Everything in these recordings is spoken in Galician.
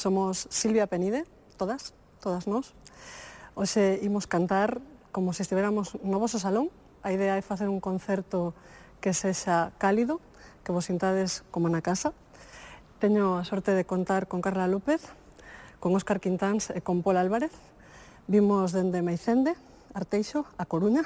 Somos Silvia Penide, todas, todas nós. Hoxe imos cantar como se estiveramos no voso salón. A idea é facer un concerto que sexa cálido, que vos sintades como na casa. Teño a sorte de contar con Carla López, con Óscar Quintáns e con Paul Álvarez. Vimos dende Meicende, Arteixo, a Coruña,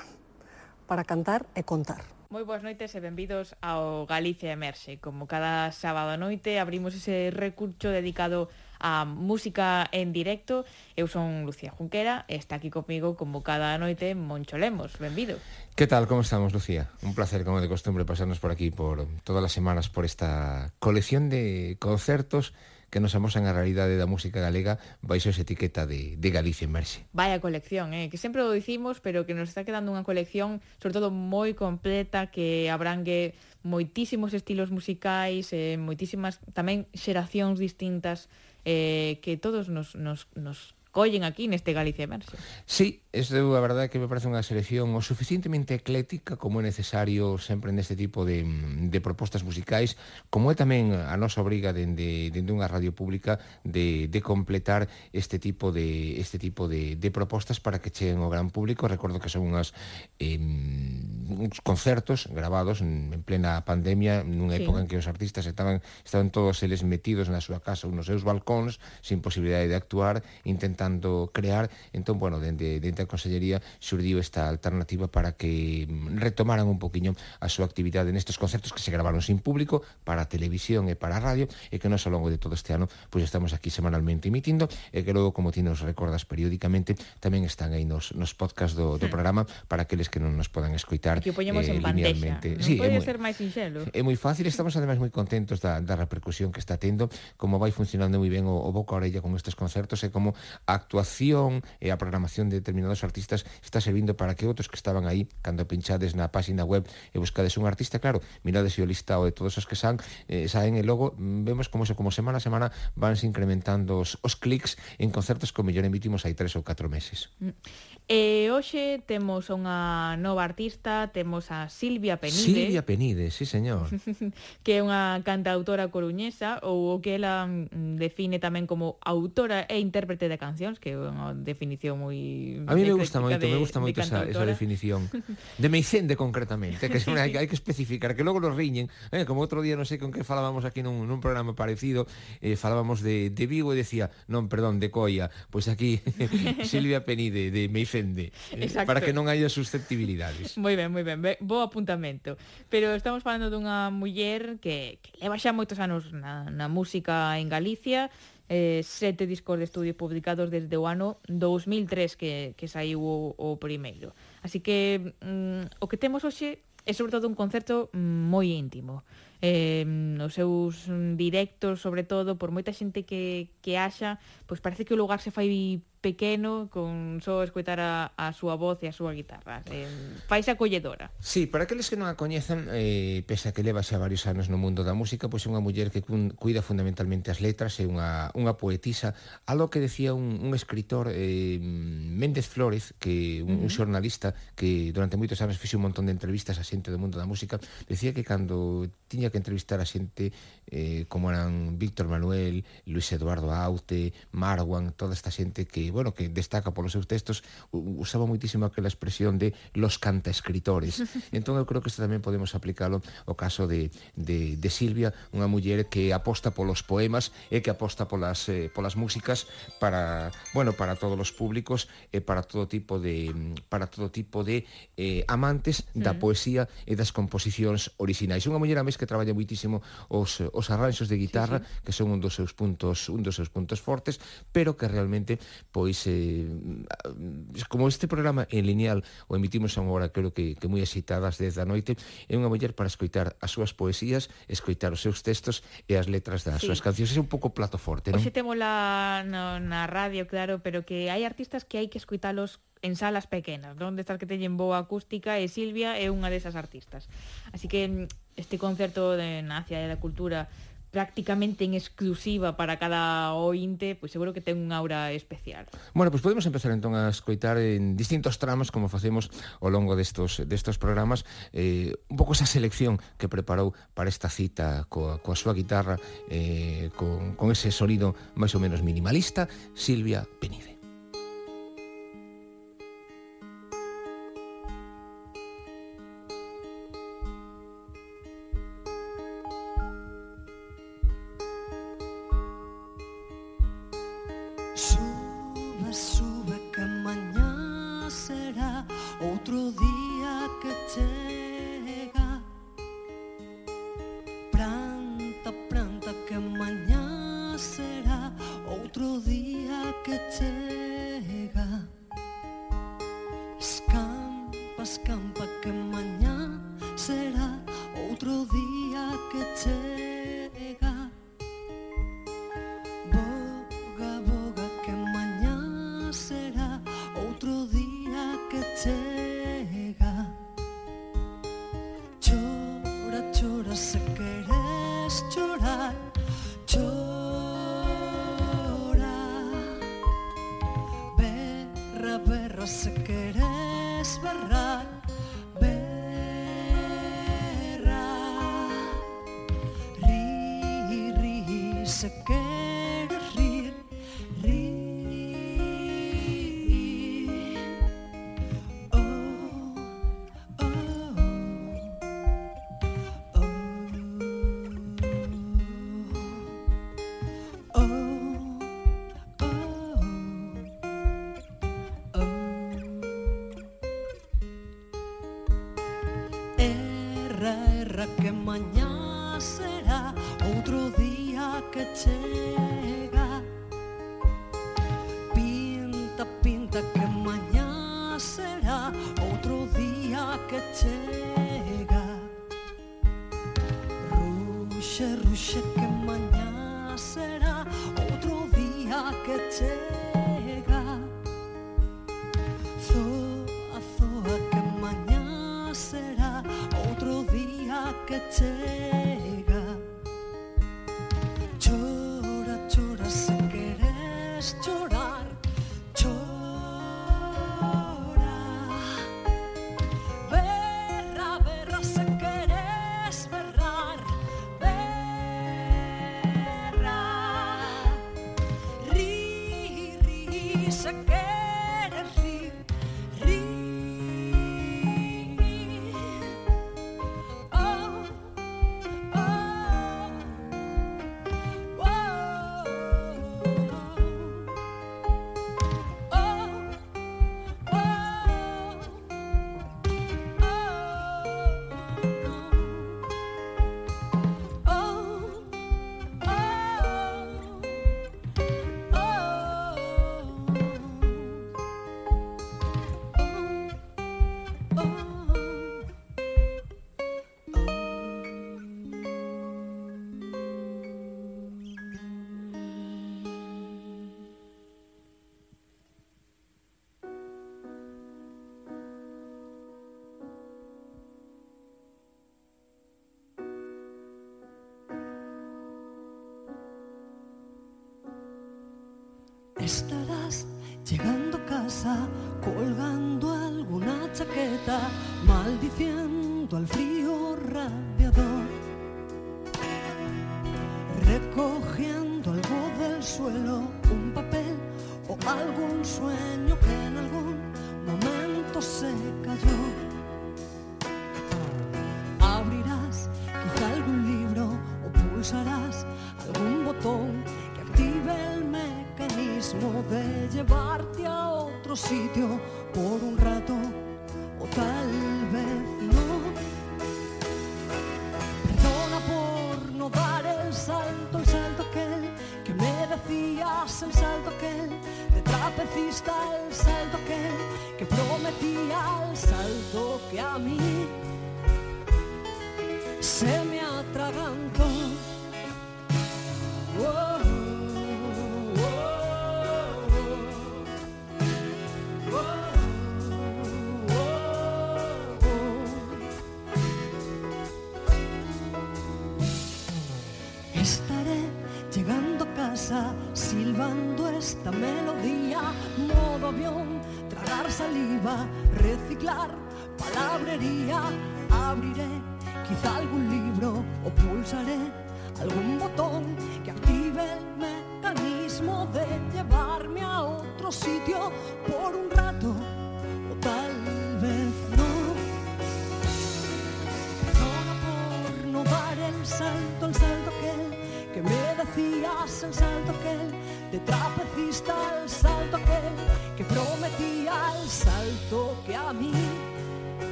para cantar e contar. Moi boas noites e benvidos ao Galicia Emerxe. Como cada sábado noite abrimos ese recurso dedicado a música en directo. Eu son Lucía Junquera, está aquí comigo como cada noite Moncho Lemos. Benvido. Que tal, como estamos, Lucía? Un placer, como de costumbre, pasarnos por aquí por todas as semanas por esta colección de concertos que nos amosan a realidade da música galega baixo esa etiqueta de, de Galicia Emerxe. Vaya colección, eh? que sempre o dicimos, pero que nos está quedando unha colección sobre todo moi completa que abrangue moitísimos estilos musicais, eh, moitísimas tamén xeracións distintas eh, que todos nos, nos, nos collen aquí neste Galicia Emerxe. Sí, Este, a verdade, que me parece unha selección o suficientemente eclética como é necesario sempre neste tipo de, de propostas musicais, como é tamén a nosa obriga dende, dende unha radio pública de, de completar este tipo de este tipo de, de propostas para que cheguen ao gran público. Recordo que son unhas eh, uns concertos grabados en plena pandemia, nunha sí. época en que os artistas estaban estaban todos eles metidos na súa casa, nos seus balcóns, sin posibilidade de actuar, intentando crear. Entón, bueno, dende, dende a Consellería xurdiu esta alternativa para que retomaran un poquinho a súa actividade nestes concertos que se gravaron sin público para a televisión e para a radio e que nos ao longo de todo este ano pois estamos aquí semanalmente emitindo e que logo, como ti nos recordas periódicamente, tamén están aí nos, nos podcast do, do hmm. programa para aqueles que non nos podan escoitar que o poñemos eh, en linealmente. Non sí, pode ser máis sinxelo. É moi fácil, estamos ademais moi contentos da, da repercusión que está tendo, como vai funcionando moi ben o, o boca a orella con estes concertos e como a actuación e a programación de determinados determinados artistas está servindo para que outros que estaban aí cando pinchades na páxina web e buscades un artista, claro, mirades o listado de todos os que san, eh, saen e logo mm, vemos como se como semana a semana vanse incrementando os, os clics en concertos que millón mellor emitimos hai tres ou catro meses. Mm. E hoxe temos unha nova artista, temos a Silvia Penide. Silvia Penide, sí señor. que é unha cantautora coruñesa ou o que ela mm, define tamén como autora e intérprete de cancións, que é unha definición moi A mí me gusta moito, de, me gusta moito esa, esa definición. De Meicende concretamente, que hai, hai que especificar, que logo nos riñen, eh, como outro día non sei con que falábamos aquí nun, nun programa parecido, eh, falábamos de, de Vigo e decía, non, perdón, de Coia, pois pues aquí Silvia Penide de Meicende defende eh, para que non haya susceptibilidades. Moi ben, moi ben, bo apuntamento. Pero estamos falando dunha muller que, que leva xa moitos anos na, na música en Galicia, eh, sete discos de estudio publicados desde o ano 2003 que, que saiu o, o primeiro. Así que mm, o que temos hoxe é sobre todo un concerto mm, moi íntimo. Eh, os seus directos, sobre todo, por moita xente que, que axa, pois parece que o lugar se fai pequeno con só escutar a, a súa voz e a súa guitarra. Eh, fais acolledora. Sí, para aqueles que non a coñecen, eh, pese a que leva xa varios anos no mundo da música, pois é unha muller que cuida fundamentalmente as letras, é unha, unha poetisa, algo que decía un, un escritor eh, Méndez Flores, que un, uh -huh. un xornalista que durante moitos anos fixe un montón de entrevistas a xente do mundo da música, decía que cando tiña que entrevistar a xente eh, como eran Víctor Manuel, Luis Eduardo Aute, Marwan, toda esta xente que, bueno, que destaca polos seus textos, usaba moitísimo aquela expresión de los cantaescritores. entón eu creo que isto tamén podemos aplicalo ao caso de, de, de Silvia, unha muller que aposta polos poemas e que aposta polas, eh, polas músicas para, bueno, para todos os públicos e para todo tipo de para todo tipo de eh, amantes da mm. poesía e das composicións orixinais. Unha muller a mes que traballa moitísimo os, os arranxos de guitarra, sí, sí. que son un dos seus puntos un dos seus puntos fortes, pero que realmente pois pois eh, como este programa en lineal o emitimos a unha hora creo que, que moi excitadas desde 10 da noite é unha muller para escoitar as súas poesías escoitar os seus textos e as letras das sí. súas cancións é un pouco plato forte non? Oxe temos la, no, na radio claro pero que hai artistas que hai que escoitalos en salas pequenas, onde Destas que teñen boa acústica e Silvia é unha desas artistas. Así que este concerto de Nacia e da Cultura prácticamente en exclusiva para cada ointe, pois seguro que ten unha aura especial. Bueno, pois podemos empezar entón a escoitar en distintos tramos como facemos ao longo destos destos programas eh un pouco esa selección que preparou para esta cita coa coa súa guitarra eh con con ese sonido máis ou menos minimalista Silvia Penide. tanta pinta que mañá será outro día que chega Ruxe, ruxe que mañá será outro día que chega Zoa, zoa que mañá será outro día que chega Estarás llegando a casa colgando alguna chaqueta, maldiciendo al frío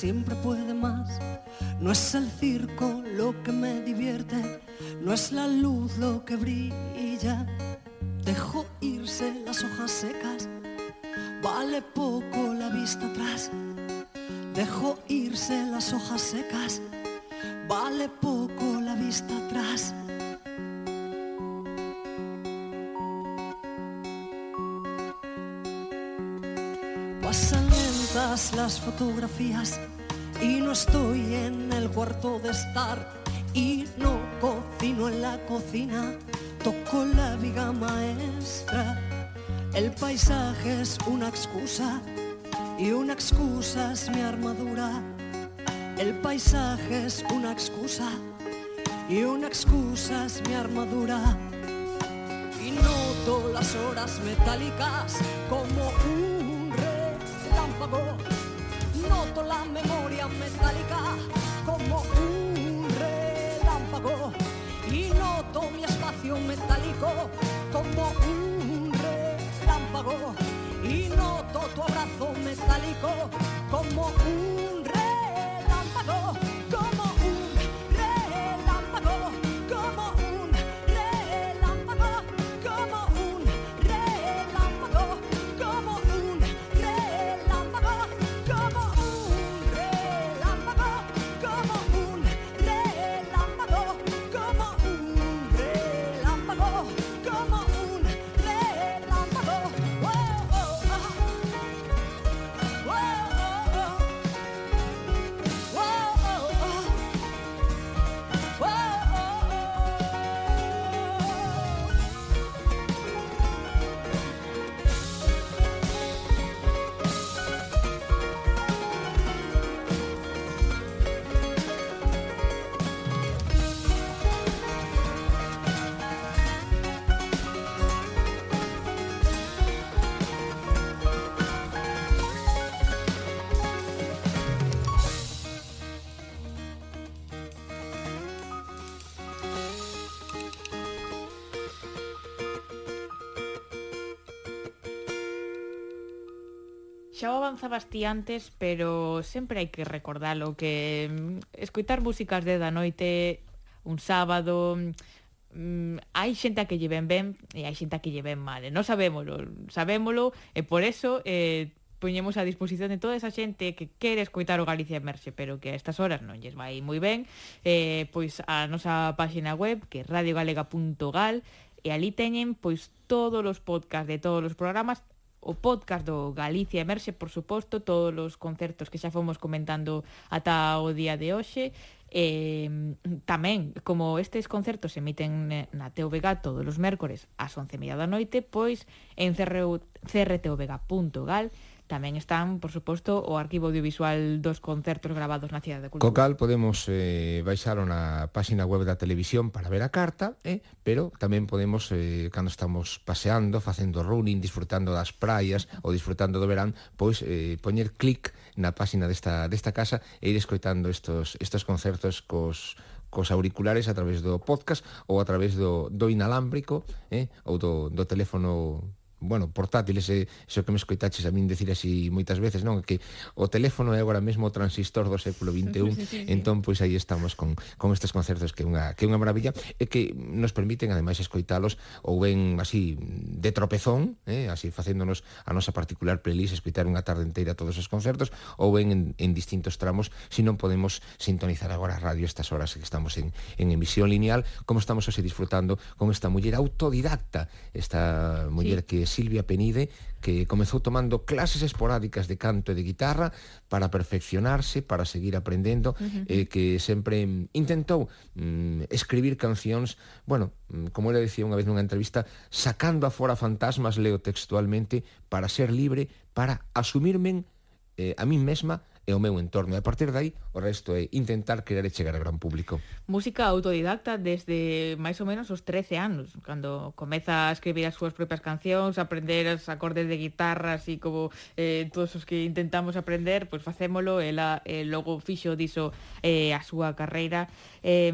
siempre puede más. No es el circo lo que me divierte, no es la luz lo que brilla. Dejo irse las hojas secas, vale poco la vista atrás. Dejo irse las hojas secas, vale poco la vista atrás. Las fotografías y no estoy en el cuarto de estar y no cocino en la cocina, toco la viga maestra. El paisaje es una excusa y una excusa es mi armadura. El paisaje es una excusa y una excusa es mi armadura y noto las horas metálicas como un. Noto la memoria metálica como un relámpago y noto mi espacio metálico como un relámpago y noto tu abrazo metálico como un relámpago, Xa o avanzabas ti antes, pero sempre hai que recordalo que mm, escoitar músicas de da noite un sábado mm, hai xente a que lle ven ben e hai xente a que lle ven mal, e non sabémolo, sabémolo e por eso eh, poñemos a disposición de toda esa xente que quere escoitar o Galicia Emerxe, pero que a estas horas non lles vai moi ben, eh, pois a nosa páxina web, que é radiogalega.gal, e ali teñen pois todos os podcast de todos os programas, o podcast do Galicia Emerxe, por suposto, todos os concertos que xa fomos comentando ata o día de hoxe. E, tamén, como estes concertos se emiten eh, na TVG todos os mércores ás 11.30 da noite, pois en crtv.gal Tamén están, por suposto, o arquivo audiovisual dos concertos grabados na Cidade da Cultura. Cocal podemos eh, baixar na páxina web da televisión para ver a carta, eh, pero tamén podemos, eh, cando estamos paseando, facendo running, disfrutando das praias ou disfrutando do verán, pois eh, poñer clic na páxina desta, desta casa e ir escoitando estos, estos concertos cos, cos auriculares a través do podcast ou a través do, do inalámbrico eh? ou do, do teléfono bueno, portátiles, e, iso que me escoitaches a min decir así moitas veces, non? Que o teléfono é agora mesmo o transistor do século XXI, sí, sí, sí, entón, pois aí estamos con, con estes concertos que é unha, que é unha maravilla e que nos permiten, ademais, escoitalos ou ben así de tropezón, eh? así facéndonos a nosa particular playlist, escoitar unha tarde inteira todos os concertos, ou ben en, en distintos tramos, se non podemos sintonizar agora a radio estas horas que estamos en, en emisión lineal, como estamos hoxe disfrutando con esta muller autodidacta, esta muller sí. que Silvia Penide, que comezou tomando clases esporádicas de canto e de guitarra para perfeccionarse, para seguir aprendendo, uh -huh. eh, que sempre intentou mm, escribir cancións, bueno, mm, como ele decía unha vez nunha entrevista, sacando afora fantasmas, leo textualmente, para ser libre, para asumirme eh, a mí mesma e o meu entorno. E a partir dai, o resto é intentar crear e chegar ao gran público. Música autodidacta desde máis ou menos os 13 anos, cando comeza a escribir as súas propias cancións, aprender os acordes de guitarra, así como eh, todos os que intentamos aprender, pois pues, facémolo, ela eh, logo fixo diso eh, a súa carreira Eh,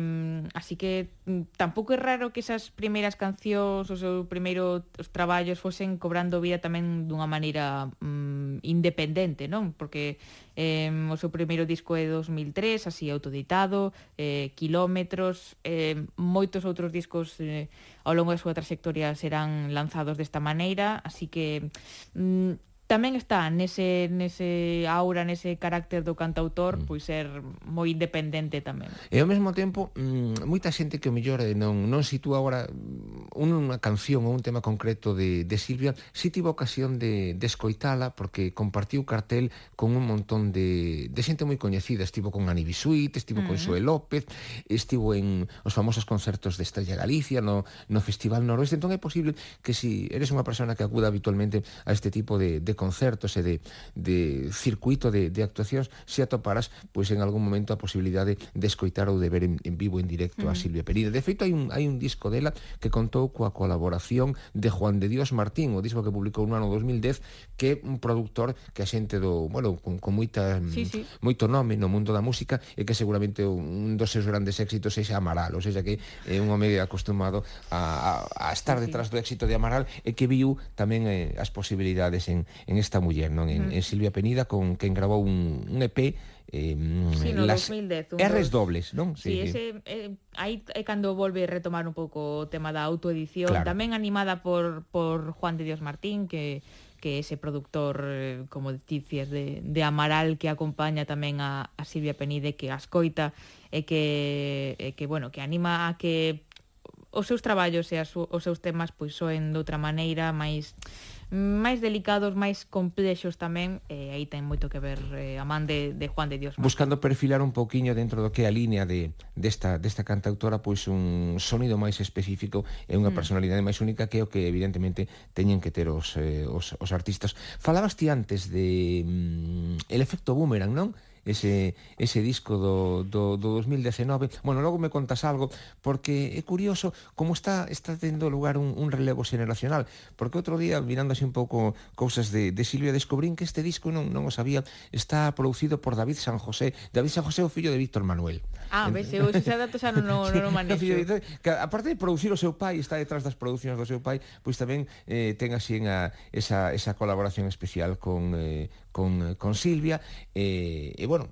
así que mm, tampouco é raro que esas primeiras cancións, os seus primeiros os traballos fosen cobrando vida tamén dunha maneira mm, independente, non? Porque eh, o seu primeiro disco é 2003, así autoditado, eh, Kilómetros, eh, moitos outros discos eh, ao longo da súa trayectoria serán lanzados desta maneira, así que mm, tamén está nese, nese aura, nese carácter do cantautor, mm. pois ser moi independente tamén. E ao mesmo tempo, mm, moita xente que o mellor eh, non, non sitúa agora mm, unha canción ou un tema concreto de, de Silvia, si tivo ocasión de, de escoitala, porque compartiu cartel con un montón de, de xente moi coñecida. Estivo con Ani Bisuit, estivo mm. con Xoe López, estivo en os famosos concertos de Estrella Galicia, no, no Festival Noroeste. Entón é posible que si eres unha persona que acuda habitualmente a este tipo de, de concertos e de, de circuito de, de actuacións se atoparas pois en algún momento a posibilidade de, escoitar ou de ver en, en vivo en directo mm. a Silvia Perida. De feito hai un, hai un disco dela que contou coa colaboración de Juan de Dios Martín, o disco que publicou no ano 2010, que é un productor que a xente do, bueno, con, con moita sí, sí. moito nome no mundo da música e que seguramente un dos seus grandes éxitos é Amaral, ou seja que é un home acostumado a, a, a estar detrás do éxito de Amaral e que viu tamén eh, as posibilidades en, en esta muller, non? En, mm. en Silvia Penida con quen gravou un, un EP eh, sí, no, las 2010. R's dobles, non? Sí, sí, ese, eh, aí é cando volve a retomar un pouco o tema da autoedición, claro. tamén animada por, por Juan de Dios Martín, que que ese productor, eh, como dicías, de, de Amaral que acompaña tamén a, a Silvia Penide, que ascoita e que, e que, bueno, que anima a que os seus traballos e as, os seus temas pois soen de outra maneira, máis máis delicados, máis complexos tamén, e aí ten moito que ver eh, a man de, de Juan de Dios. Buscando perfilar un poquiño dentro do que é a línea de, desta, desta cantautora, pois un sonido máis específico e unha mm. personalidade máis única que é o que evidentemente teñen que ter os, eh, os, os artistas. Falabas ti antes de mm, el efecto boomerang, non? ese, ese disco do, do, do 2019. Bueno, logo me contas algo, porque é curioso como está, está tendo lugar un, un relevo xeneracional, porque outro día, mirando así un pouco cousas de, de Silvia, descubrín que este disco, non, non o sabía, está producido por David San José. David San José é o fillo de Víctor Manuel. Ah, ves, eu ese dato xa non, non, non o manexo. Que, aparte de producir o seu pai, está detrás das producións do seu pai, pois tamén eh, ten así en a, esa, esa colaboración especial con, eh, con, eh, con Silvia e, eh, e bueno,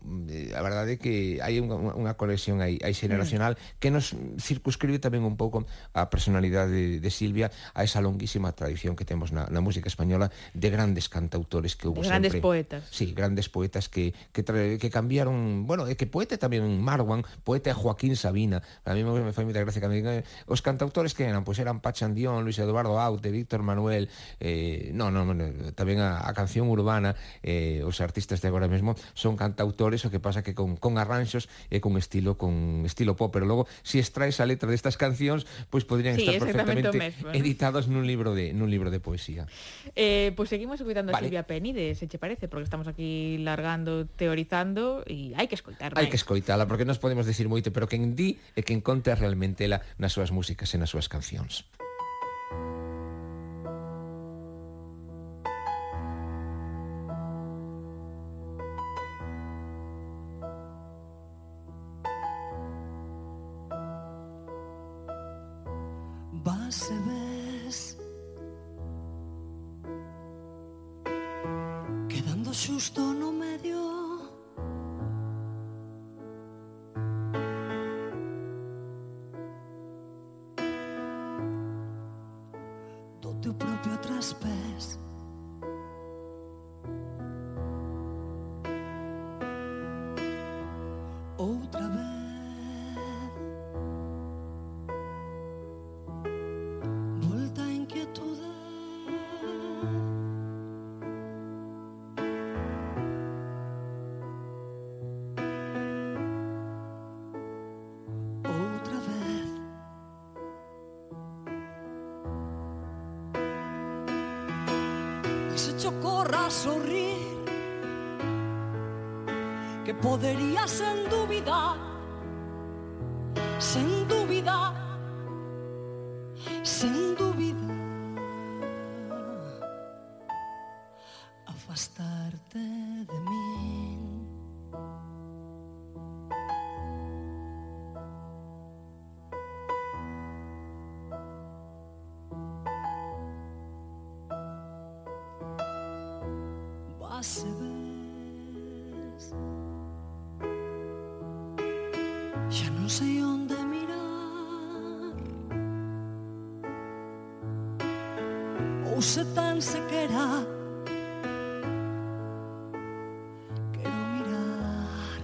a verdade é que hai unha, unha conexión aí, aí xeneracional mm. que nos circunscribe tamén un pouco a personalidade de, de Silvia a esa longuísima tradición que temos na, na música española de grandes cantautores que houve grandes sempre. poetas. Sí, grandes poetas que que, tra, que cambiaron, bueno, é que poeta tamén Marwan, poeta Joaquín Sabina. A mí me, me fai moita gracia que me digan, os cantautores que eran, pois pues eran Pachandión, Luis Eduardo Aute, Víctor Manuel, eh, no, no, no, tamén a, a canción urbana eh, eh, os artistas de agora mesmo son cantautores, o que pasa que con, con arranxos e con estilo con estilo pop, pero logo si extraes a letra destas cancións, pois pues podrían sí, estar perfectamente mesmo, editados nun libro de nun libro de poesía. Eh, pois pues seguimos cuidando vale. a Silvia Penide, se che parece, porque estamos aquí largando, teorizando e hai que escoitarla. Hai eh. que escoitala porque nos podemos decir moito, pero quen di e quen conta realmente ela nas súas músicas e nas súas cancións. semés Quedando xusto no medio Do teu propio traspés corra a sorrir que podería sen dúbida sen dúbida sen dúbida afastarte de min Ou se tan sequera. Quero mirar.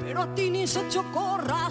Pero a ti ni se te ocorra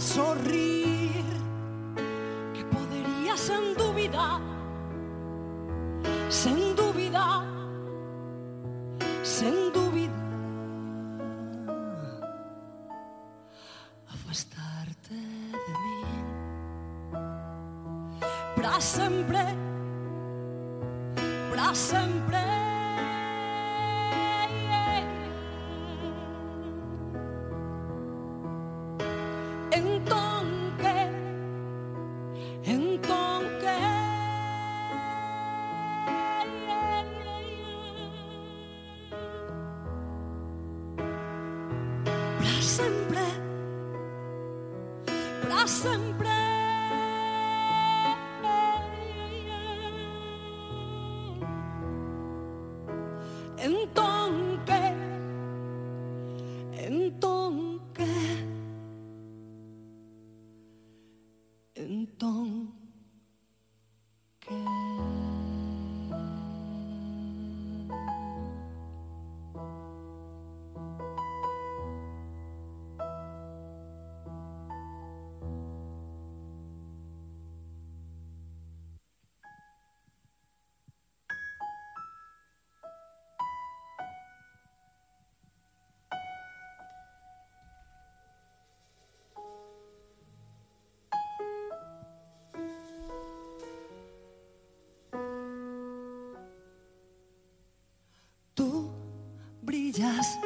brillas,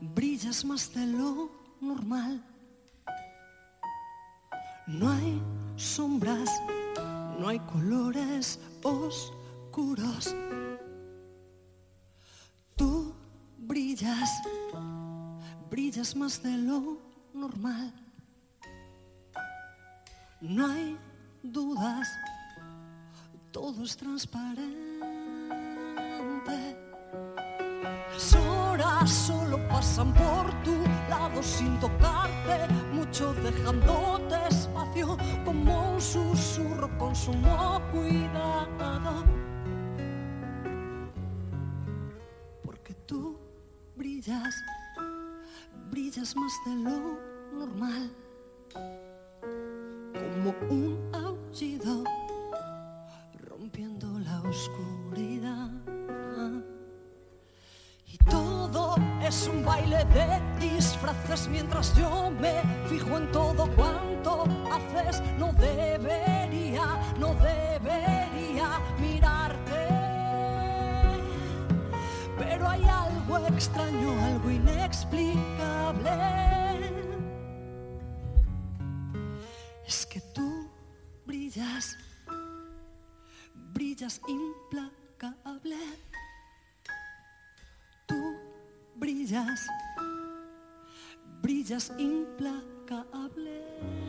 brillas más de lo normal. No hay sombras, no hay colores oscuros. Tú brillas, brillas más de lo normal. No hay dudas, todo es transparente. Solo pasan por tu lado sin tocarte, mucho dejándote espacio como un susurro con sumo cuidado. Porque tú brillas, brillas más de lo normal, mientras yo me fijo en todo cuanto haces. No debería, no debería mirarte. Pero hay algo extraño, algo inexplicable. Es que tú brillas, brillas implacable. Tú brillas, brillas implacable.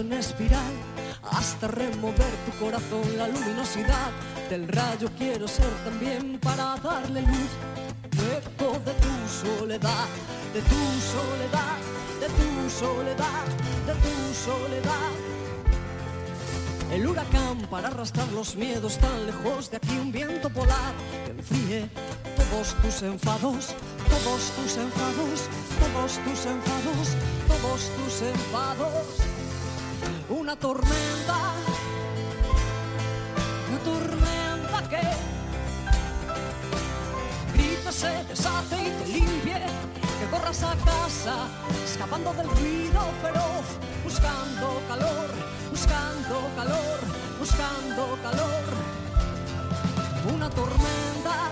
En espiral, hasta remover tu corazón, la luminosidad del rayo. Quiero ser también para darle luz, eco de tu soledad, de tu soledad, de tu soledad, de tu soledad. El huracán para arrastrar los miedos tan lejos de aquí, un viento polar que enfríe todos tus enfados, todos tus enfados, todos tus enfados, todos tus enfados. Una tormenta, una tormenta que grita, se desate y te limpie, que corras a casa, escapando del ruido feroz, buscando calor, buscando calor, buscando calor. Una tormenta,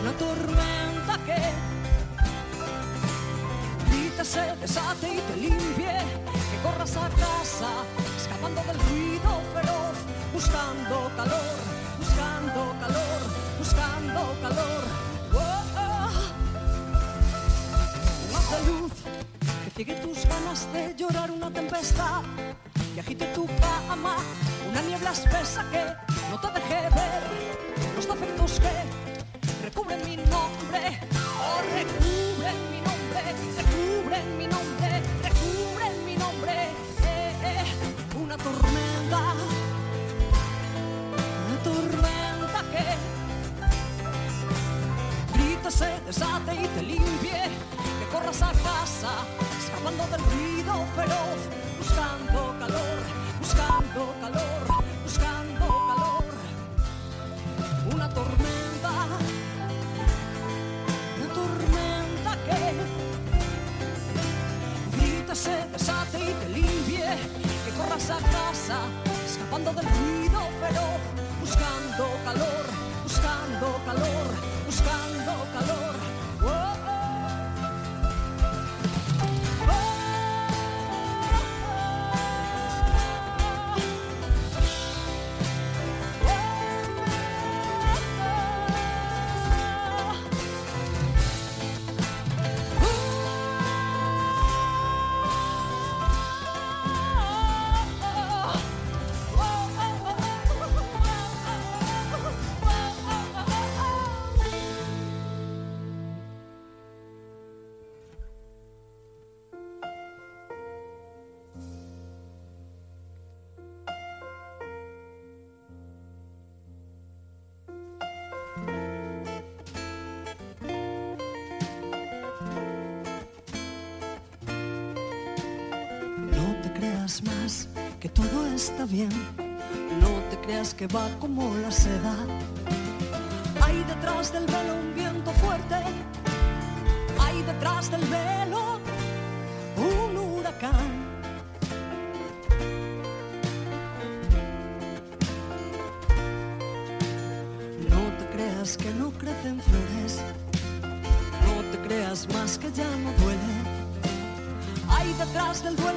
una tormenta que grita, se desate y te limpie, corras a casa, escapando del ruido feroz, buscando calor, buscando calor, buscando calor. Oh, oh. Haz de luz que ciegue tus ganas de llorar una tempestad y agite tu cama, una niebla espesa que no te deje ver los defectos que recubren mi nombre, oh, recubren mi nombre, recubren mi nombre, una tormenta, una tormenta que grita, se desate y te limpie, que corras a casa, escapando del ruido feroz, buscando calor, buscando calor, buscando calor, una tormenta, una tormenta que grita, se desate y te limpie, corras a casa, escapando del ruido feroz, buscando calor, buscando calor, buscando calor. Va como la seda. Hay detrás del velo un viento fuerte. Hay detrás del velo un huracán. No te creas que no crecen flores. No te creas más que ya no duele. Hay detrás del duelo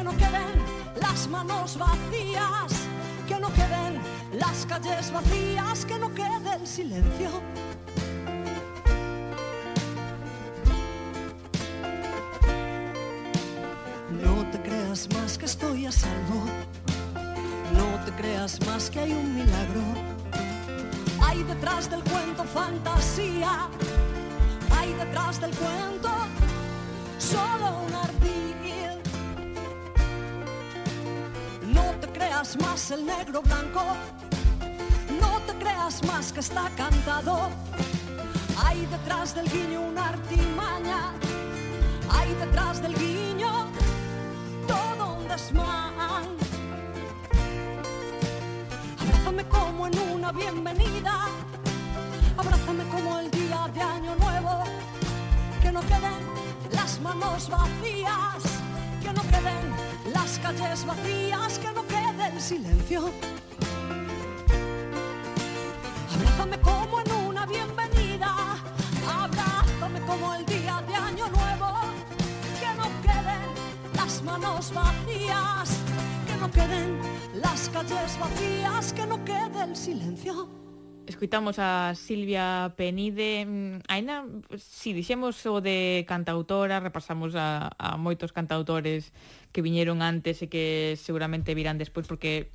Que no queden las manos vacías. Que no queden las calles vacías. Que no quede el silencio. No te creas más que estoy a salvo. No te creas más que hay un milagro. Hay detrás del cuento fantasía. Hay detrás del cuento solo un ardid. Creas más el negro blanco. No te creas más que está cantado. Hay detrás del guiño una artimaña. Hay detrás del guiño todo un desmán. Abrázame como en una bienvenida. Abrázame como el día de año nuevo. Que no queden las manos vacías. Que no queden las calles vacías. Que no quede el silencio. Abrázame como en una bienvenida. Abrázame como el día de año nuevo. Que no queden las manos vacías. Que no queden las calles vacías. Que no quede el silencio. Escuitamos a Silvia Penide mm, Aina, si dixemos o de cantautora Repasamos a, a moitos cantautores que viñeron antes e que seguramente virán despois porque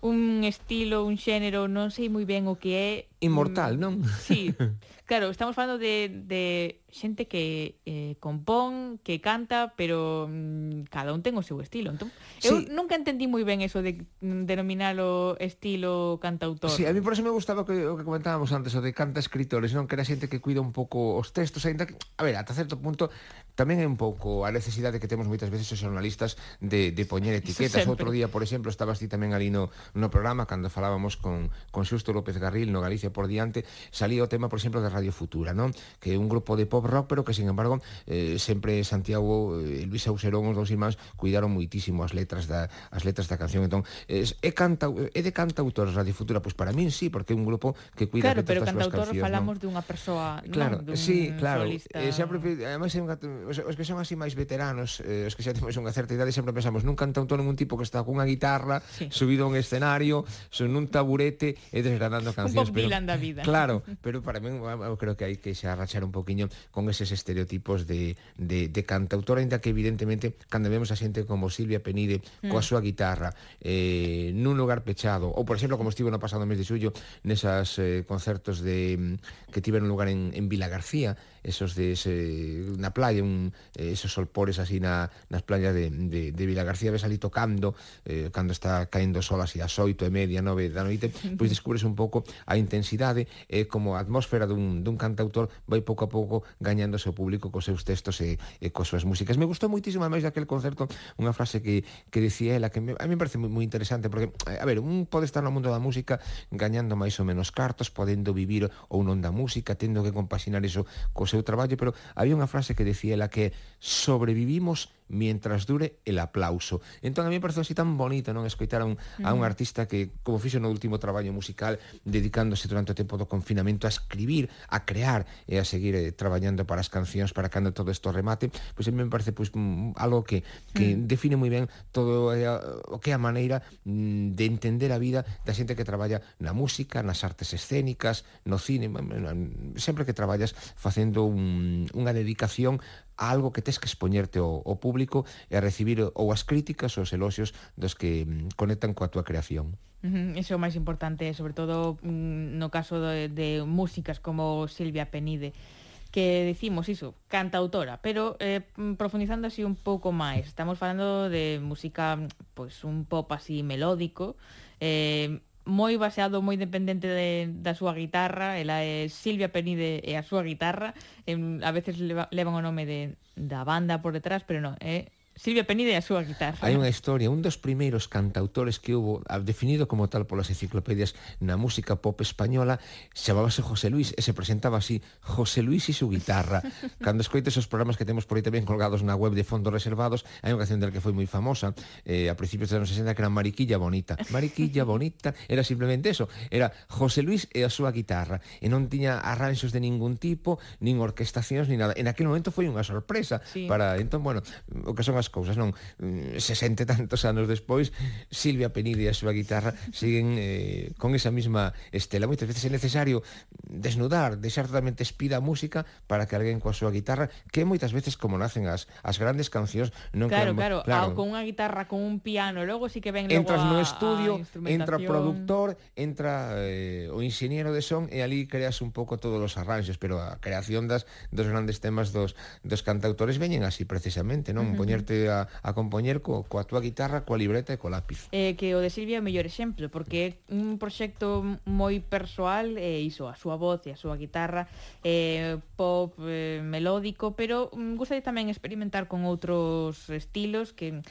un estilo, un xénero, non sei moi ben o que é, Inmortal, non? Sí, claro, estamos falando de, de xente que eh, compón, que canta, pero mm, cada un ten o seu estilo. Entón, sí. Eu nunca entendí moi ben eso de mm, denominalo estilo cantautor. Sí, a mí por eso me gustaba que, o que comentábamos antes, o de canta escritores, non? Que era xente que cuida un pouco os textos, ainda que, a ver, ata certo punto tamén é un pouco a necesidade que temos moitas veces os xornalistas de, de poñer etiquetas. Outro día, por exemplo, estabas ti tamén ali no, no programa cando falábamos con, con Xusto López Garril no Galicia por diante, salía o tema, por exemplo, de Radio Futura, non? Que é un grupo de pop rock, pero que, sin embargo, eh, sempre Santiago eh, Luis Auserón, os dous irmáns, cuidaron muitísimo as letras da, as letras da canción. Entón, é, é, canta, é de cantautor Radio Futura? Pois para min sí, porque é un grupo que cuida claro, pero cantautor cancións, falamos non? dunha persoa, claro, non? Dun sí, claro. Solista... Eh, sempre, además, un, os, os que son así máis veteranos, eh, os que xa temos unha certa idade, sempre pensamos nun cantautor, nun tipo que está cunha guitarra, sí. subido a un escenario, son nun taburete e desgranando cancións. Un Bob Dylan, pero, da vida. Claro, pero para min eu creo que hai que xa rachar un poquiño con eses estereotipos de, de, de cantautora, ainda que evidentemente cando vemos a xente como Silvia Penide mm. coa súa guitarra eh, nun lugar pechado, ou por exemplo como estivo no pasado mes de xullo nesas eh, concertos de que tiveron lugar en, en Vila García, esos de ese, na playa, un, eh, esos solpores así na, nas playas de, de, de Vila García, ves ali tocando, eh, cando está caendo sol así as oito e media, nove da noite, pois descubres un pouco a intensidade e eh, como a atmósfera dun, dun cantautor vai pouco a pouco gañando o seu público cos seus textos e, e cos súas músicas. Me gustou moitísimo máis daquel concerto unha frase que, que dicía ela que me, a mí me parece moi, moi interesante porque, eh, a ver, un pode estar no mundo da música gañando máis ou menos cartos, podendo vivir ou non da música, tendo que compaxinar iso cos seu traballo, pero había unha frase que decía ela que sobrevivimos mientras dure el aplauso. Entón a mí me parece así tan bonito non escoitar a un, a un artista que como fixo no último traballo musical dedicándose durante o tempo do confinamento a escribir, a crear e a seguir eh, traballando para as cancións para cando todo isto remate, pois pues, a mí me parece pois, pues, algo que, que mm. define moi ben todo eh, o que é a maneira mm, de entender a vida da xente que traballa na música, nas artes escénicas, no cine, sempre que traballas facendo un, unha dedicación a algo que tes que expoñerte ao, ao público e a recibir ou as críticas ou os eloxios dos que mm, conectan coa túa creación. Iso é o máis importante, sobre todo mm, no caso de, de músicas como Silvia Penide que decimos iso, cantautora, pero eh, mm, profundizando así un pouco máis, estamos falando de música pois un pop así melódico, eh, moi baseado, moi dependente de, da súa guitarra, ela é Silvia Penide e a súa guitarra, en, a veces leva, levan o nome de, da banda por detrás, pero non, é Silvia Penide e a súa guitarra. Hai unha historia, un dos primeiros cantautores que hubo ah, definido como tal polas enciclopedias na música pop española chamábase José Luis e se presentaba así José Luis e su guitarra. Cando escoites os programas que temos por aí tamén colgados na web de fondos reservados, hai unha canción del que foi moi famosa eh, a principios dos anos 60 que era Mariquilla Bonita. Mariquilla Bonita era simplemente eso, era José Luis e a súa guitarra e non tiña arranxos de ningún tipo, nin orquestacións, nin nada. En aquel momento foi unha sorpresa sí. para, entón, bueno, o que son as as cousas, non? Mm, 60 se tantos anos despois, Silvia Penide e a súa guitarra siguen eh, con esa mesma estela. Moitas veces é necesario desnudar, deixar totalmente espida a música para que alguén coa súa guitarra, que moitas veces como nacen as, as grandes cancións, non Claro, quedan, claro, claro. con unha guitarra, con un piano, logo sí que ven logo Entras a, no estudio, a entra o productor, entra eh, o ingeniero de son e ali creas un pouco todos os arranxos, pero a creación das dos grandes temas dos dos cantautores veñen así precisamente, non? Uh -huh. Poñerte a, a compoñer co, coa túa guitarra, coa libreta e co lápiz. Eh, que o de Silvia é o mellor exemplo, porque é un proxecto moi persoal, eh, iso, a súa voz e a súa guitarra, eh, pop, eh, melódico, pero mm, gusta tamén experimentar con outros estilos que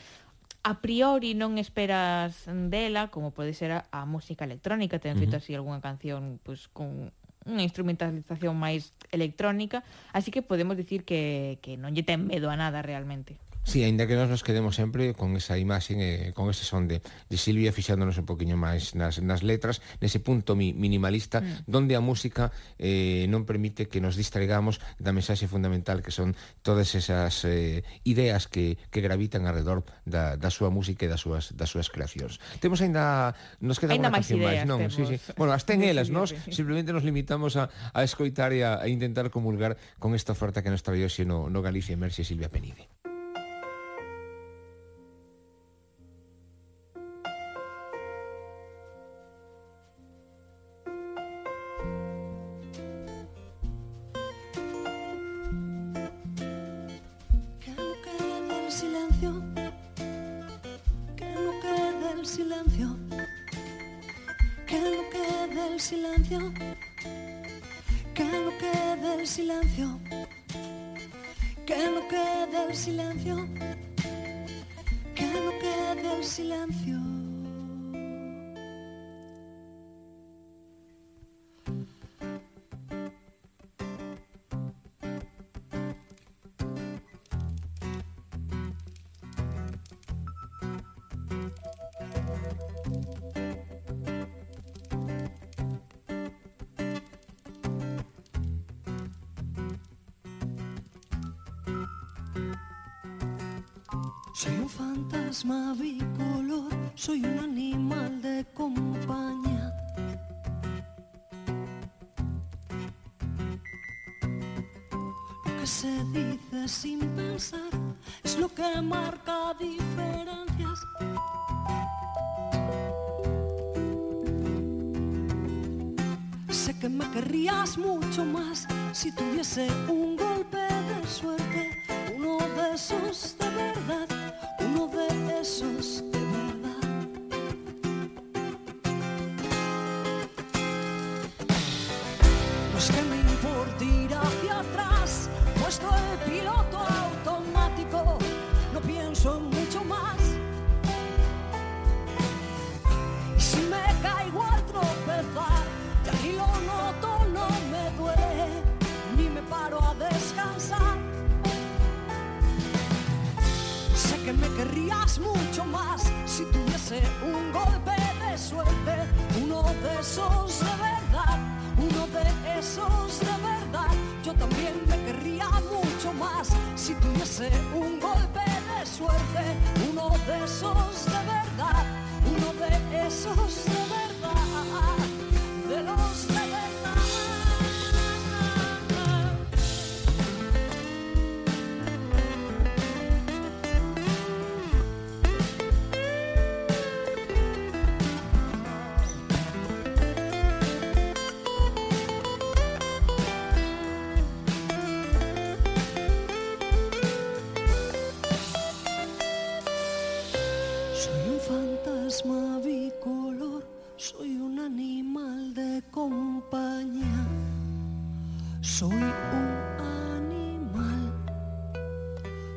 a priori non esperas dela, como pode ser a, a música electrónica, ten feito uh -huh. así algunha canción pues, con unha instrumentalización máis electrónica, así que podemos dicir que, que non lle ten medo a nada realmente. Sí, ainda que nós nos quedemos sempre con esa imaxe, eh, con ese son de, de Silvia fixándonos un poquinho máis nas, nas letras, nese punto mi, minimalista, mm. donde a música eh, non permite que nos distraigamos da mensaxe fundamental que son todas esas eh, ideas que, que gravitan alrededor da, da súa música e das súas, das súas creacións. Temos ainda... Nos queda unha canción máis, non? Sí, sí. Bueno, as ten elas, nos simplemente nos limitamos a, a escoitar e a, a intentar comulgar con esta oferta que nos traía xe no, no Galicia Emerxe Silvia Penide. silencio, que no quede el silencio, que no quede el silencio, que no quede el silencio. Soy un fantasma bicolor, soy un animal de compañía. Lo que se dice sin pensar es lo que marca diferencias. Sé que me querrías mucho más si tuviese un suerte, un golpe de suerte, uno de esos de verdad, uno de esos de verdad. Yo también me querría mucho más si tuviese un golpe de suerte, uno de esos de verdad, uno de esos de verdad, animal de compañía. Soy un animal,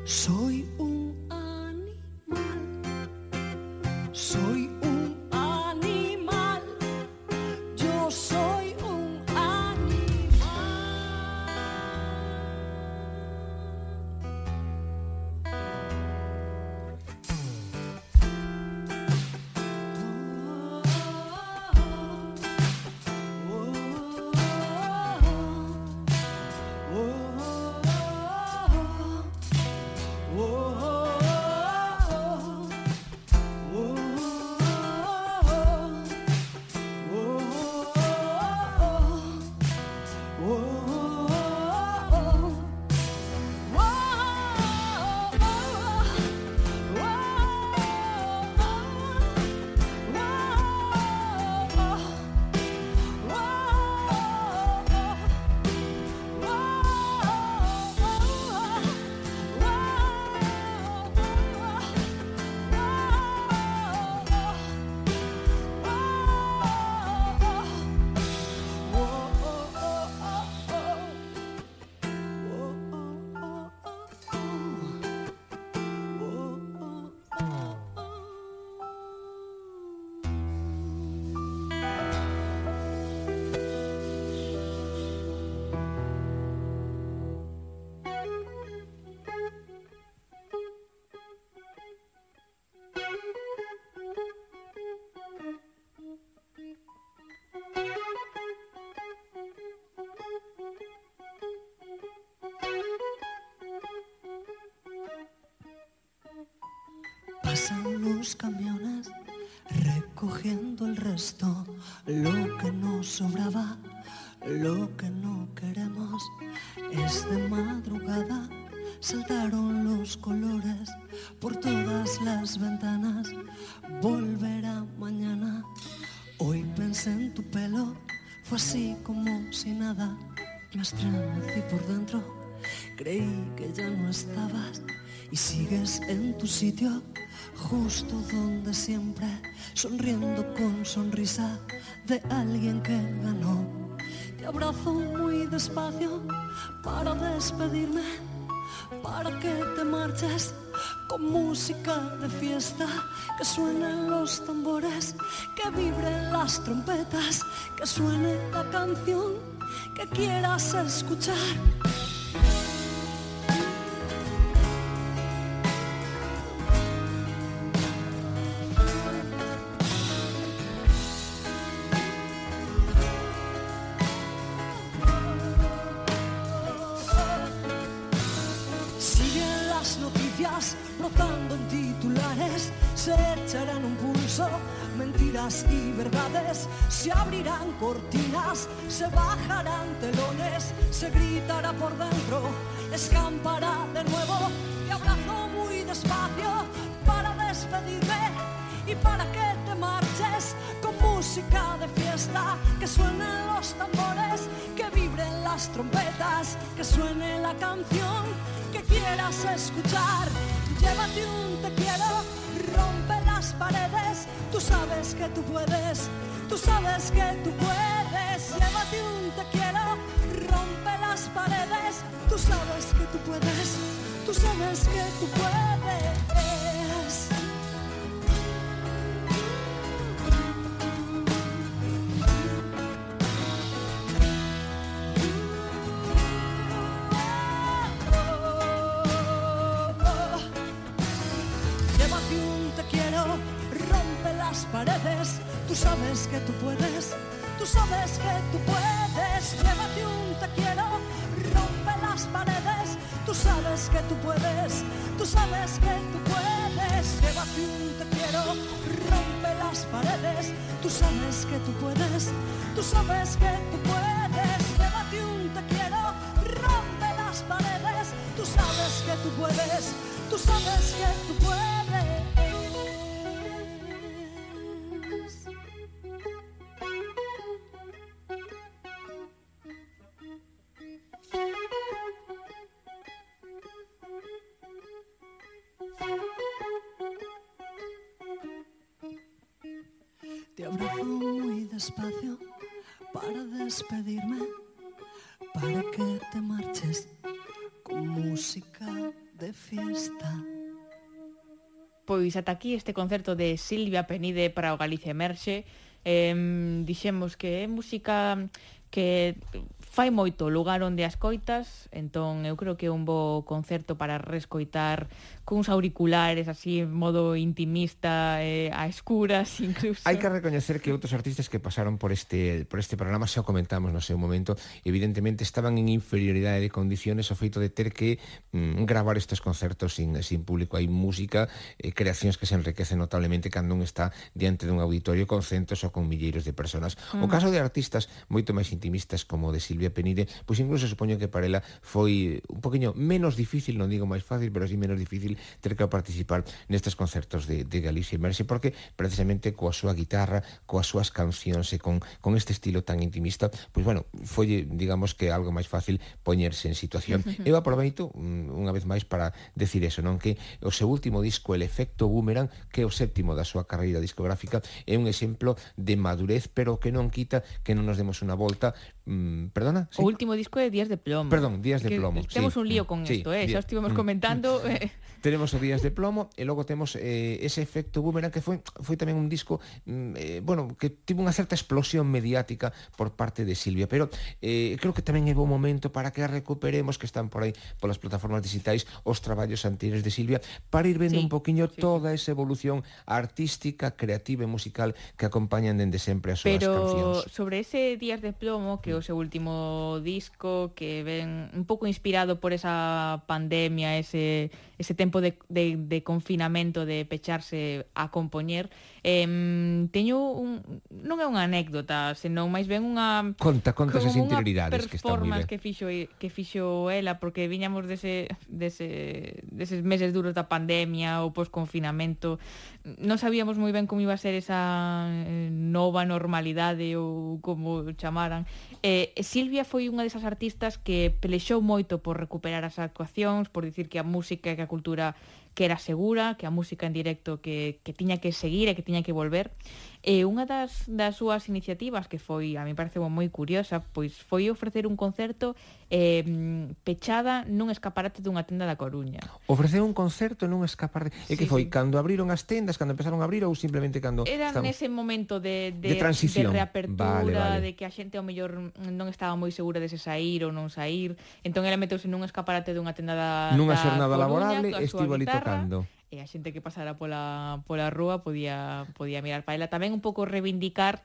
soy un Pasan los camiones recogiendo el resto, lo que nos sobraba, lo que no queremos. Es de madrugada, saltaron los colores por todas las ventanas. Volverá mañana. Hoy pensé en tu pelo, fue así como si nada. Me estremecí por dentro, creí que ya no estabas y sigues en tu sitio, justo donde siempre, sonriendo con sonrisa de alguien que ganó. Te abrazo muy despacio para despedirme, para que te marches con música de fiesta, que suenen los tambores, que vibren las trompetas, que suene la canción que quieras escuchar. Se gritará por dentro, escampará de nuevo, te abrazo muy despacio para despedirme y para que te marches con música de fiesta, que suenen los tambores, que vibren las trompetas, que suene la canción que quieras escuchar. Llévate un te quiero, rompe las paredes, tú sabes que tú puedes, tú sabes que tú puedes. Llévate un te quiero, rompe las paredes, tú sabes que tú puedes, tú sabes que tú puedes. Sabes que tú puedes, tú sabes que tú puedes. Llévate un te quiero, rompe las paredes, tú sabes que tú puedes, tú sabes que tú puedes. Llévate un te quiero, rompe las paredes, tú sabes que tú puedes, tú sabes que tú puedes. espacio para despedirme, para que te marches con música de fiesta. Pois ata aquí este concerto de Silvia Penide para o Galicia Emerxe. Eh, dixemos que é música que fai moito lugar onde as coitas, entón eu creo que é un bo concerto para rescoitar cuns auriculares así en modo intimista eh, a escuras incluso. Hai que recoñecer que outros artistas que pasaron por este por este programa xa o comentamos no seu momento, evidentemente estaban en inferioridade de condiciones o feito de ter que mm, gravar estes concertos sin sin público, hai música, eh, creacións que se enriquecen notablemente cando un está diante dun auditorio con centos ou con milleiros de persoas. Mm. O caso de artistas moito máis intimistas como de Silvia Penide, pois incluso supoño que para ela foi un poquinho menos difícil, non digo máis fácil, pero si sí menos difícil ter que participar nestes concertos de, de Galicia Merce porque precisamente coa súa guitarra, coas súas cancións e con, con este estilo tan intimista pois bueno, foi, digamos que algo máis fácil poñerse en situación. Eu aproveito mm, unha vez máis para decir eso, non que o seu último disco El Efecto Boomerang, que é o séptimo da súa carreira discográfica, é un exemplo de madurez, pero que non quita que non nos demos unha volta mm, perdona? ¿sí? O último disco é Días de Plomo. Perdón, Días de que Plomo. Temos sí. un lío con sí, eh? Día... xa estivemos mm. comentando... Eh. Tenemos o Días de Plomo e logo temos eh, ese efecto boomerang que foi foi tamén un disco mm, eh, bueno, que tivo unha certa explosión mediática por parte de Silvia, pero eh, creo que tamén é bo momento para que a recuperemos que están por aí polas plataformas digitais os traballos anteriores de Silvia para ir vendo sí, un poquiño sí. toda esa evolución artística, creativa e musical que acompañan dende sempre as súas pero, cancións. Pero sobre ese Días de Plomo, que é o seu último disco que ven un pouco inspirado por esa pandemia, ese ese tempo tempo de, de, de confinamento, de pecharse a compoñer, Eh, teño un, non é unha anécdota, senón máis ben unha Conta, conta esas interioridades que está moi ben. que fixo que fixo ela porque viñamos dese dese deses meses duros da pandemia ou posconfinamento. Non sabíamos moi ben como iba a ser esa eh, nova normalidade ou como chamaran. Eh, Silvia foi unha desas artistas que pelexou moito por recuperar as actuacións, por dicir que a música e que a cultura que era segura, que a música en directo que, que tiña que seguir e que tiña que volver. E unha das, das súas iniciativas que foi, a mí parece moi curiosa, pois foi ofrecer un concerto eh, pechada nun escaparate dunha tenda da Coruña. Ofrecer un concerto nun escaparate. E sí, que foi? Sí. Cando abriron as tendas, cando empezaron a abrir ou simplemente cando... Era estaban... nese momento de, de, de, transición. de reapertura, vale, vale. de que a xente ao mellor non estaba moi segura de se sair ou non sair. Entón ela meteuse nun escaparate dunha tenda da, nunha da xornada Coruña, laborable estivo ali tocando e a xente que pasara pola, pola rúa podía, podía mirar para ela. Tamén un pouco reivindicar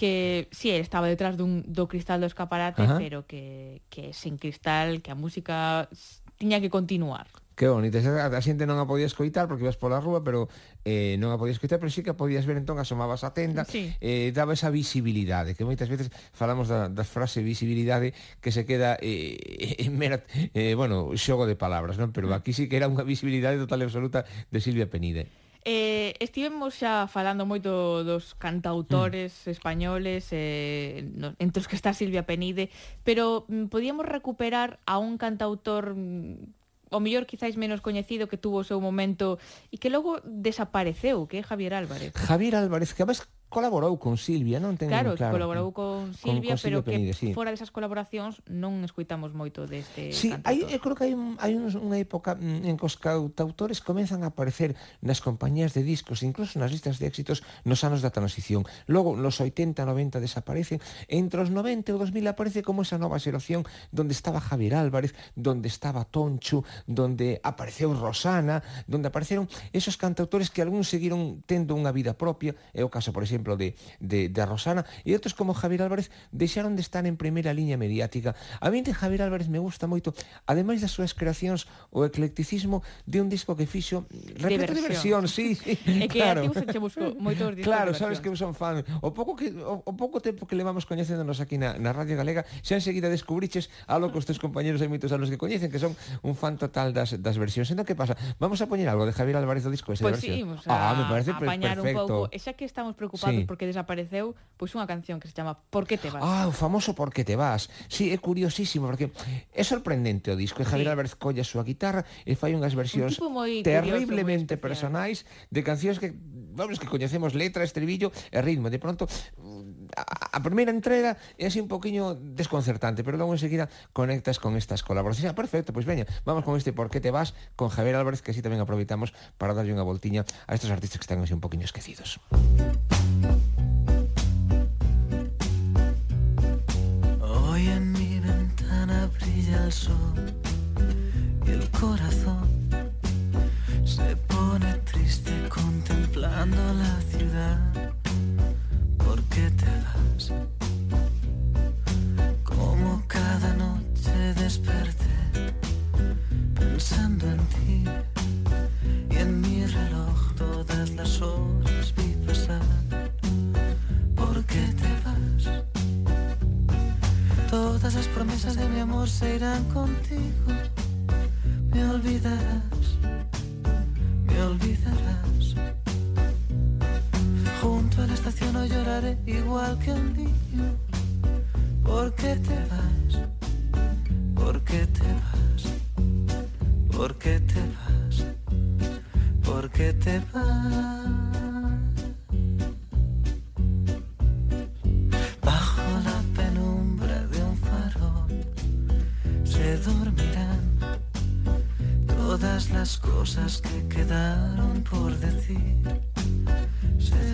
que si sí, estaba detrás dun, do cristal do escaparate, Ajá. pero que, que sen cristal, que a música tiña que continuar. Que bonito, a xente non a podía escoitar porque ibas pola rúa, pero eh, non a podía escoitar, pero sí que a podías ver entón, asomabas a tenda, sí. eh, daba esa visibilidade, que moitas veces falamos da, da frase visibilidade que se queda eh, en mera, eh, bueno, xogo de palabras, non? Pero mm. aquí sí que era unha visibilidade total e absoluta de Silvia Penide. Eh, estivemos xa falando moito dos cantautores mm. españoles eh, no, entre os que está Silvia Penide pero mm, podíamos recuperar a un cantautor mm, o mellor quizáis menos coñecido que tuvo o seu momento e que logo desapareceu, que é Javier Álvarez. Javier Álvarez, que además colaborou con Silvia, non ten claro, claro. colaborou con Silvia, con, con Silvia pero Penide, que sí. fora desas colaboracións non escuitamos moito deste sí, cantautor. hai, eu creo que hai, hai unha época mm, en que os cantautores comenzan a aparecer nas compañías de discos, incluso nas listas de éxitos nos anos da transición. Logo, nos 80, 90 desaparecen, entre os 90 e o 2000 aparece como esa nova xeración donde estaba Javier Álvarez, donde estaba Tonchu, donde apareceu Rosana, donde apareceron esos cantautores que algúns seguiron tendo unha vida propia, é o caso, por exemplo, exemplo, de, de, de Rosana, e outros como Javier Álvarez deixaron de estar en primeira liña mediática. A mí de Javier Álvarez me gusta moito, ademais das súas creacións, o eclecticismo de un disco que fixo repito de versión, sí, sí é que claro. a ti busco moitos discos Claro, sabes que eu son fan. O pouco que o, o pouco tempo que levamos coñecéndonos aquí na, na Radio Galega, xa enseguida descubriches algo que os teus compañeros hai moitos anos que coñecen, que son un fan total das, das versións. Entón, que pasa? Vamos a poñer algo de Javier Álvarez do disco ese pues de versión. Sí, a, ah, me parece a apañar perfecto. un pouco. E xa que estamos preocupados sí. porque desapareceu, pois unha canción que se chama Por que te vas? Ah, o famoso Por que te vas. Sí, é curiosísimo porque é sorprendente o disco, e Javier sí. Álvarez colla a súa guitarra e fai unhas versións Un terriblemente curioso, personais de cancións que vamos que coñecemos letra, estribillo e ritmo. De pronto a, a primeira entrega é un poquinho desconcertante, pero logo enseguida conectas con estas colaboracións. Ah, perfecto, pois veña, vamos con este Por que te vas con Javier Álvarez, que así tamén aproveitamos para darlle unha voltiña a estos artistas que están así un poquinho esquecidos. Hoy en mi ventana brilla el sol y el corazón se pone triste contemplando la ciudad. ¿Por qué te vas? Como cada noche desperté pensando en ti y en mi reloj todas las horas vi pasar. ¿Por qué te vas? Todas las promesas de mi amor se irán contigo. Me olvidarás, me olvidarás. La estación no lloraré igual que un niño. ¿Por qué te vas? ¿Por qué te vas? ¿Por qué te vas? ¿Por qué te vas? las cosas que quedaron por decir se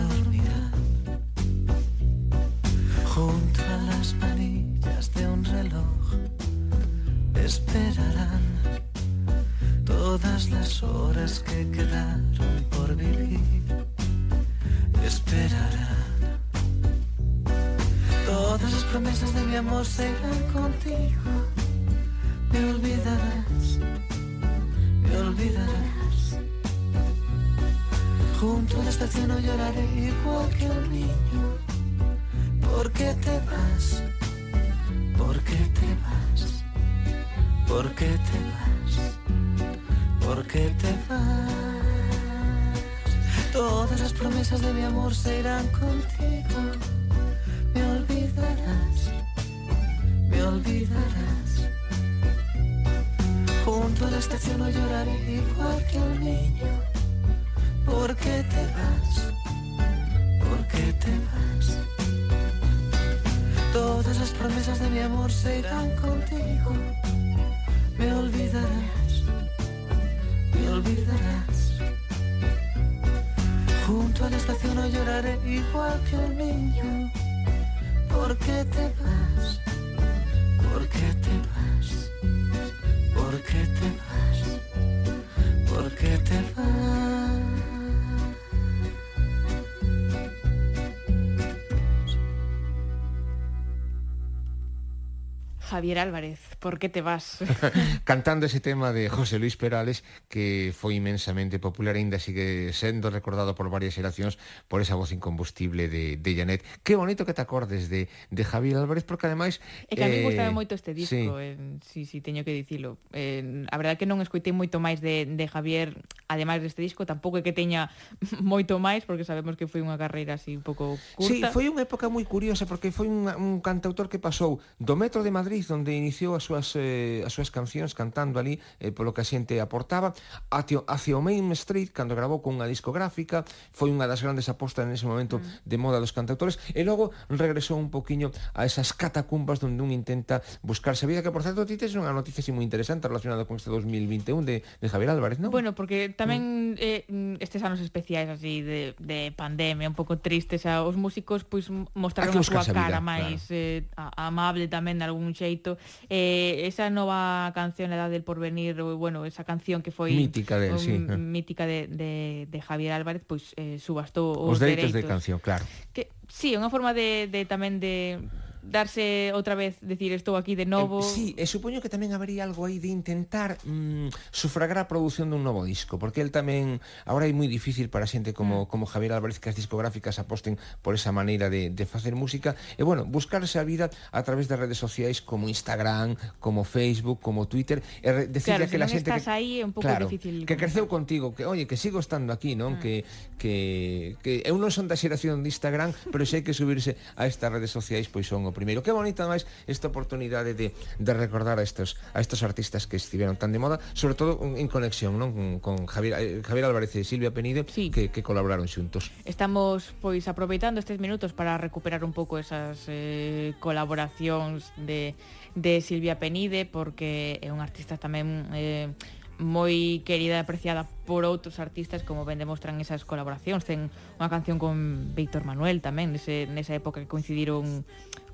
Javier Álvarez, por que te vas? Cantando ese tema de José Luis Perales que foi imensamente popular ainda sigue sendo recordado por varias xeracións por esa voz incombustible de, de Janet. Que bonito que te acordes de, de Javier Álvarez porque ademais... É que a mí eh, gustaba moito este disco, sí. eh, sí, sí, teño que dicilo. Eh, a verdade que non escoitei moito máis de, de Javier, ademais deste disco, tampouco é que teña moito máis porque sabemos que foi unha carreira así un pouco curta. Sí, foi unha época moi curiosa porque foi un, un cantautor que pasou do metro de Madrid onde iniciou a súa súas, eh, as súas cancións cantando ali eh, polo que a xente aportaba. Hacia, hacia o Main Street, cando grabou con unha discográfica, foi unha das grandes apostas nese momento mm. de moda dos cantautores, e logo regresou un poquinho a esas catacumbas onde un intenta buscarse a vida, que por certo ti tes unha noticia así moi interesante relacionada con este 2021 de, de Javier Álvarez, non? Bueno, porque tamén mm. eh, mm, estes anos especiais así de, de pandemia, un pouco tristes, a, os músicos pois mostraron a súa cara máis claro. eh, amable tamén de algún xeito, eh, Eh, esa nova canción Edad del Porvenir, bueno, esa canción que foi mítica de, um, sí, eh. mítica de, de, de Javier Álvarez, pois pues, eh, subastou os, os dereitos, dereitos de canción, claro. Que sí, é unha forma de, de tamén de darse outra vez, decir, estou aquí de novo. Eh, sí, eh, e supoño que tamén habería algo aí de intentar mm, sufragar a produción dun novo disco, porque el tamén agora é moi difícil para xente como mm. como Javier Álvarez que as discográficas aposten por esa maneira de de facer música e bueno, buscarse a vida a través de redes sociais como Instagram, como Facebook, como Twitter, eh, e decirle claro, que si la xente estás que aí é un pouco claro, difícil. Que creceu contigo, que oye, que sigo estando aquí, non? Mm. Que que que eu non son da xeración de Instagram, pero sei que subirse a estas redes sociais pois son o primeiro. Que bonita máis esta oportunidade de, de recordar a estos, a estos artistas que estiveron tan de moda, sobre todo en conexión non con Javier, eh, Javier Álvarez e Silvia Penide sí. que, que colaboraron xuntos. Estamos pois aproveitando estes minutos para recuperar un pouco esas eh, colaboracións de, de Silvia Penide porque é un artista tamén eh, moi querida e apreciada por outros artistas como ben demostran esas colaboracións ten unha canción con Víctor Manuel tamén nese, nesa época que coincidiron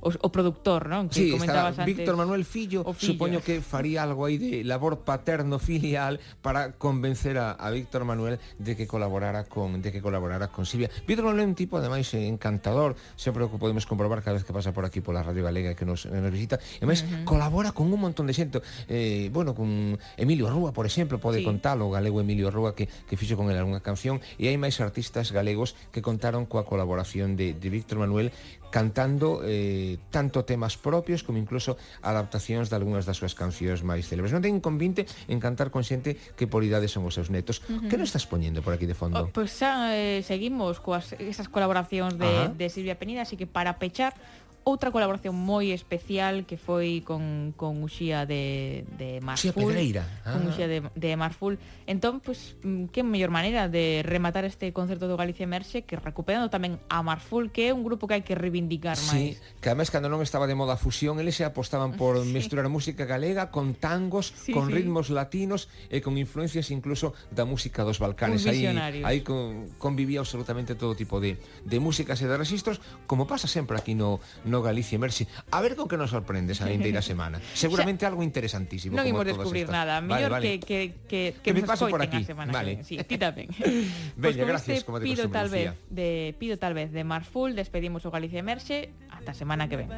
o, o productor, non? Que sí, comentabas antes. Víctor Manuel Fillo, o Fillo, supoño que faría algo aí de labor paterno filial para convencer a, a Víctor Manuel de que colaborara con de que colaborara con Silvia. Víctor Manuel é un tipo ademais encantador, sempre o que podemos comprobar cada vez que pasa por aquí pola Radio Galega que nos, nos visita. E máis uh -huh. colabora con un montón de xente. Eh, bueno, con Emilio Rúa, por exemplo, pode sí. contalo, o galego Emilio Rúa que, que fixo con el algunha canción e hai máis artistas galegos que contaron coa colaboración de, de Víctor Manuel cantando eh, tanto temas propios como incluso adaptacións de algunhas das súas cancións máis célebres. Non ten inconvinte en cantar con xente que por idade son os seus netos. Uh -huh. Que non estás poñendo por aquí de fondo? Oh, pois pues, xa eh, seguimos coas esas colaboracións de, de Silvia Penida, así que para pechar outra colaboración moi especial que foi con, con Uxía de, de Marful. Uxía Pedreira. Ah. Con Uxía de, de Marful. Entón, pues, mm, que mellor maneira de rematar este concerto do Galicia Merxe que recuperando tamén a Marful, que é un grupo que hai que reivindicar máis. Sí, que además cando non estaba de moda a fusión, eles se apostaban por sí. mesturar música galega con tangos, sí, con sí. ritmos latinos e con influencias incluso da música dos Balcanes. Aí, aí con, convivía absolutamente todo tipo de, de músicas e de registros, como pasa sempre aquí no, no Galicia Emerxe. A ver con que nos sorprendes a vindeira semana. Seguramente algo interesantísimo. Como imos descubrir estas. nada. Vale, Mellor vale. que, que, que, Que me nos paso por aquí. semana Vale. que ven. Sí, ti tamén. Gracias, este como pido tal vez de pido tal vez de Marful, despedimos o Galicia Emerxe ata a semana que ven.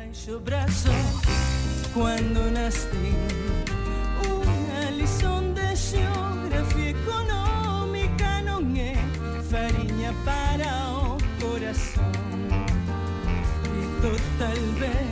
cuando nací tal vez.